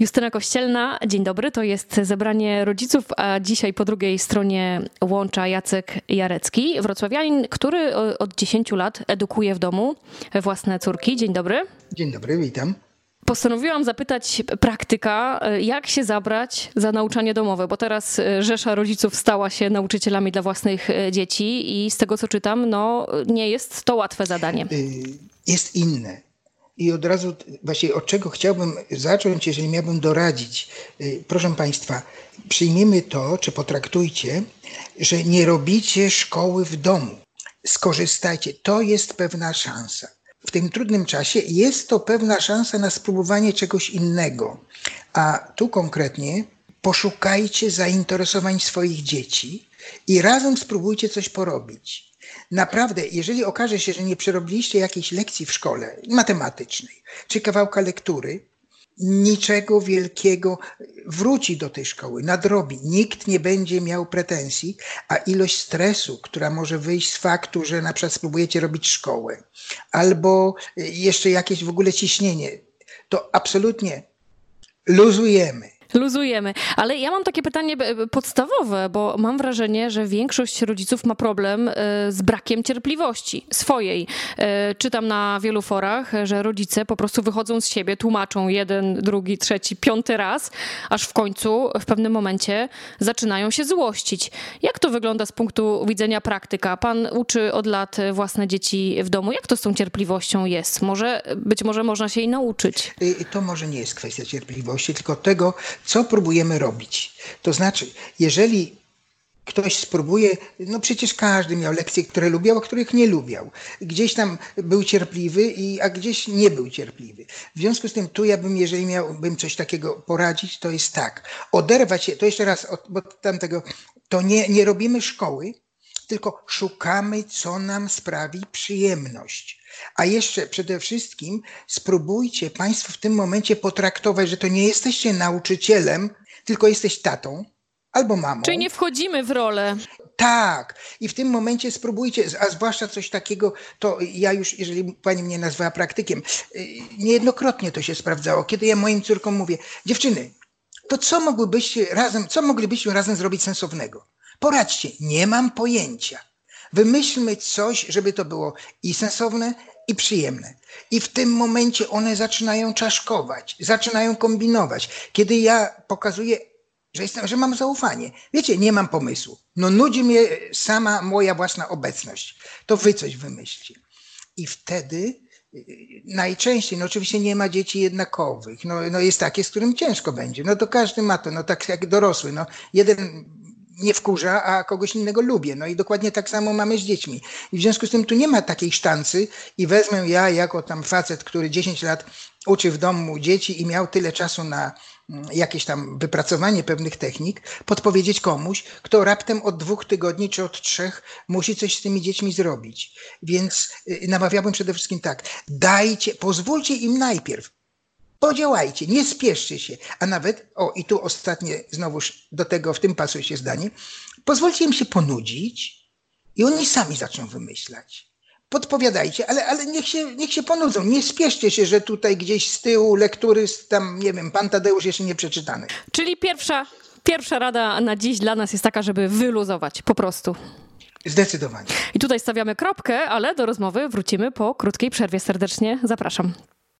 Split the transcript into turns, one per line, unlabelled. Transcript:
Justyna Kościelna, dzień dobry. To jest zebranie rodziców, a dzisiaj po drugiej stronie łącza Jacek Jarecki, wrocławianin, który od 10 lat edukuje w domu własne córki. Dzień dobry.
Dzień dobry, witam.
Postanowiłam zapytać praktyka, jak się zabrać za nauczanie domowe, bo teraz rzesza rodziców stała się nauczycielami dla własnych dzieci i z tego co czytam, no nie jest to łatwe zadanie. Y,
jest inne i od razu właśnie od czego chciałbym zacząć, jeżeli miałbym doradzić. Y, proszę Państwa, przyjmijmy to, czy potraktujcie, że nie robicie szkoły w domu. Skorzystajcie. To jest pewna szansa. W tym trudnym czasie jest to pewna szansa na spróbowanie czegoś innego. A tu konkretnie poszukajcie zainteresowań swoich dzieci i razem spróbujcie coś porobić naprawdę, jeżeli okaże się, że nie przerobiliście jakiejś lekcji w szkole matematycznej, czy kawałka lektury, niczego wielkiego wróci do tej szkoły, nadrobi. Nikt nie będzie miał pretensji, a ilość stresu, która może wyjść z faktu, że na przykład spróbujecie robić szkołę, albo jeszcze jakieś w ogóle ciśnienie, to absolutnie luzujemy
Luzujemy. Ale ja mam takie pytanie podstawowe, bo mam wrażenie, że większość rodziców ma problem e, z brakiem cierpliwości swojej. E, czytam na wielu forach, że rodzice po prostu wychodzą z siebie, tłumaczą jeden, drugi, trzeci, piąty raz, aż w końcu w pewnym momencie zaczynają się złościć. Jak to wygląda z punktu widzenia praktyka? Pan uczy od lat własne dzieci w domu. Jak to z tą cierpliwością jest? Może, być może można się jej nauczyć.
To może nie jest kwestia cierpliwości, tylko tego, co próbujemy robić? To znaczy, jeżeli ktoś spróbuje, no przecież każdy miał lekcje, które lubiał, a których nie lubiał. Gdzieś tam był cierpliwy, i, a gdzieś nie był cierpliwy. W związku z tym tu ja bym, jeżeli miałbym coś takiego poradzić, to jest tak. Oderwać się, to jeszcze raz od, od tamtego, to nie, nie robimy szkoły, tylko szukamy, co nam sprawi przyjemność. A jeszcze przede wszystkim spróbujcie Państwo w tym momencie potraktować, że to nie jesteście nauczycielem, tylko jesteś tatą albo mamą.
Czyli nie wchodzimy w rolę.
Tak. I w tym momencie spróbujcie, a zwłaszcza coś takiego, to ja już, jeżeli pani mnie nazwała praktykiem, y, niejednokrotnie to się sprawdzało. Kiedy ja moim córkom mówię, dziewczyny, to co mogłybyście razem, co moglibyśmy razem zrobić sensownego? Poradźcie, nie mam pojęcia. Wymyślmy coś, żeby to było i sensowne, i przyjemne. I w tym momencie one zaczynają czaszkować, zaczynają kombinować. Kiedy ja pokazuję, że, jestem, że mam zaufanie, wiecie, nie mam pomysłu. No nudzi mnie sama moja własna obecność. To wy coś wymyślcie. I wtedy y, najczęściej, no oczywiście nie ma dzieci jednakowych, no, no jest takie, z którym ciężko będzie, no to każdy ma to, no tak jak dorosły, no jeden nie wkurza, a kogoś innego lubię. No i dokładnie tak samo mamy z dziećmi. I w związku z tym tu nie ma takiej sztancy i wezmę ja jako tam facet, który 10 lat uczy w domu dzieci i miał tyle czasu na mm, jakieś tam wypracowanie pewnych technik, podpowiedzieć komuś, kto raptem od dwóch tygodni czy od trzech musi coś z tymi dziećmi zrobić. Więc y, namawiałbym przede wszystkim tak, dajcie, pozwólcie im najpierw Podziałajcie, nie spieszcie się. A nawet, o i tu ostatnie, znowuż do tego w tym pasuje się zdanie, pozwólcie im się ponudzić i oni sami zaczną wymyślać. Podpowiadajcie, ale, ale niech, się, niech się ponudzą. Nie spieszcie się, że tutaj gdzieś z tyłu lektury, tam, nie wiem, pan Tadeusz jeszcze nie przeczytany.
Czyli pierwsza, pierwsza rada na dziś dla nas jest taka, żeby wyluzować, po prostu.
Zdecydowanie.
I tutaj stawiamy kropkę, ale do rozmowy wrócimy po krótkiej przerwie. Serdecznie zapraszam.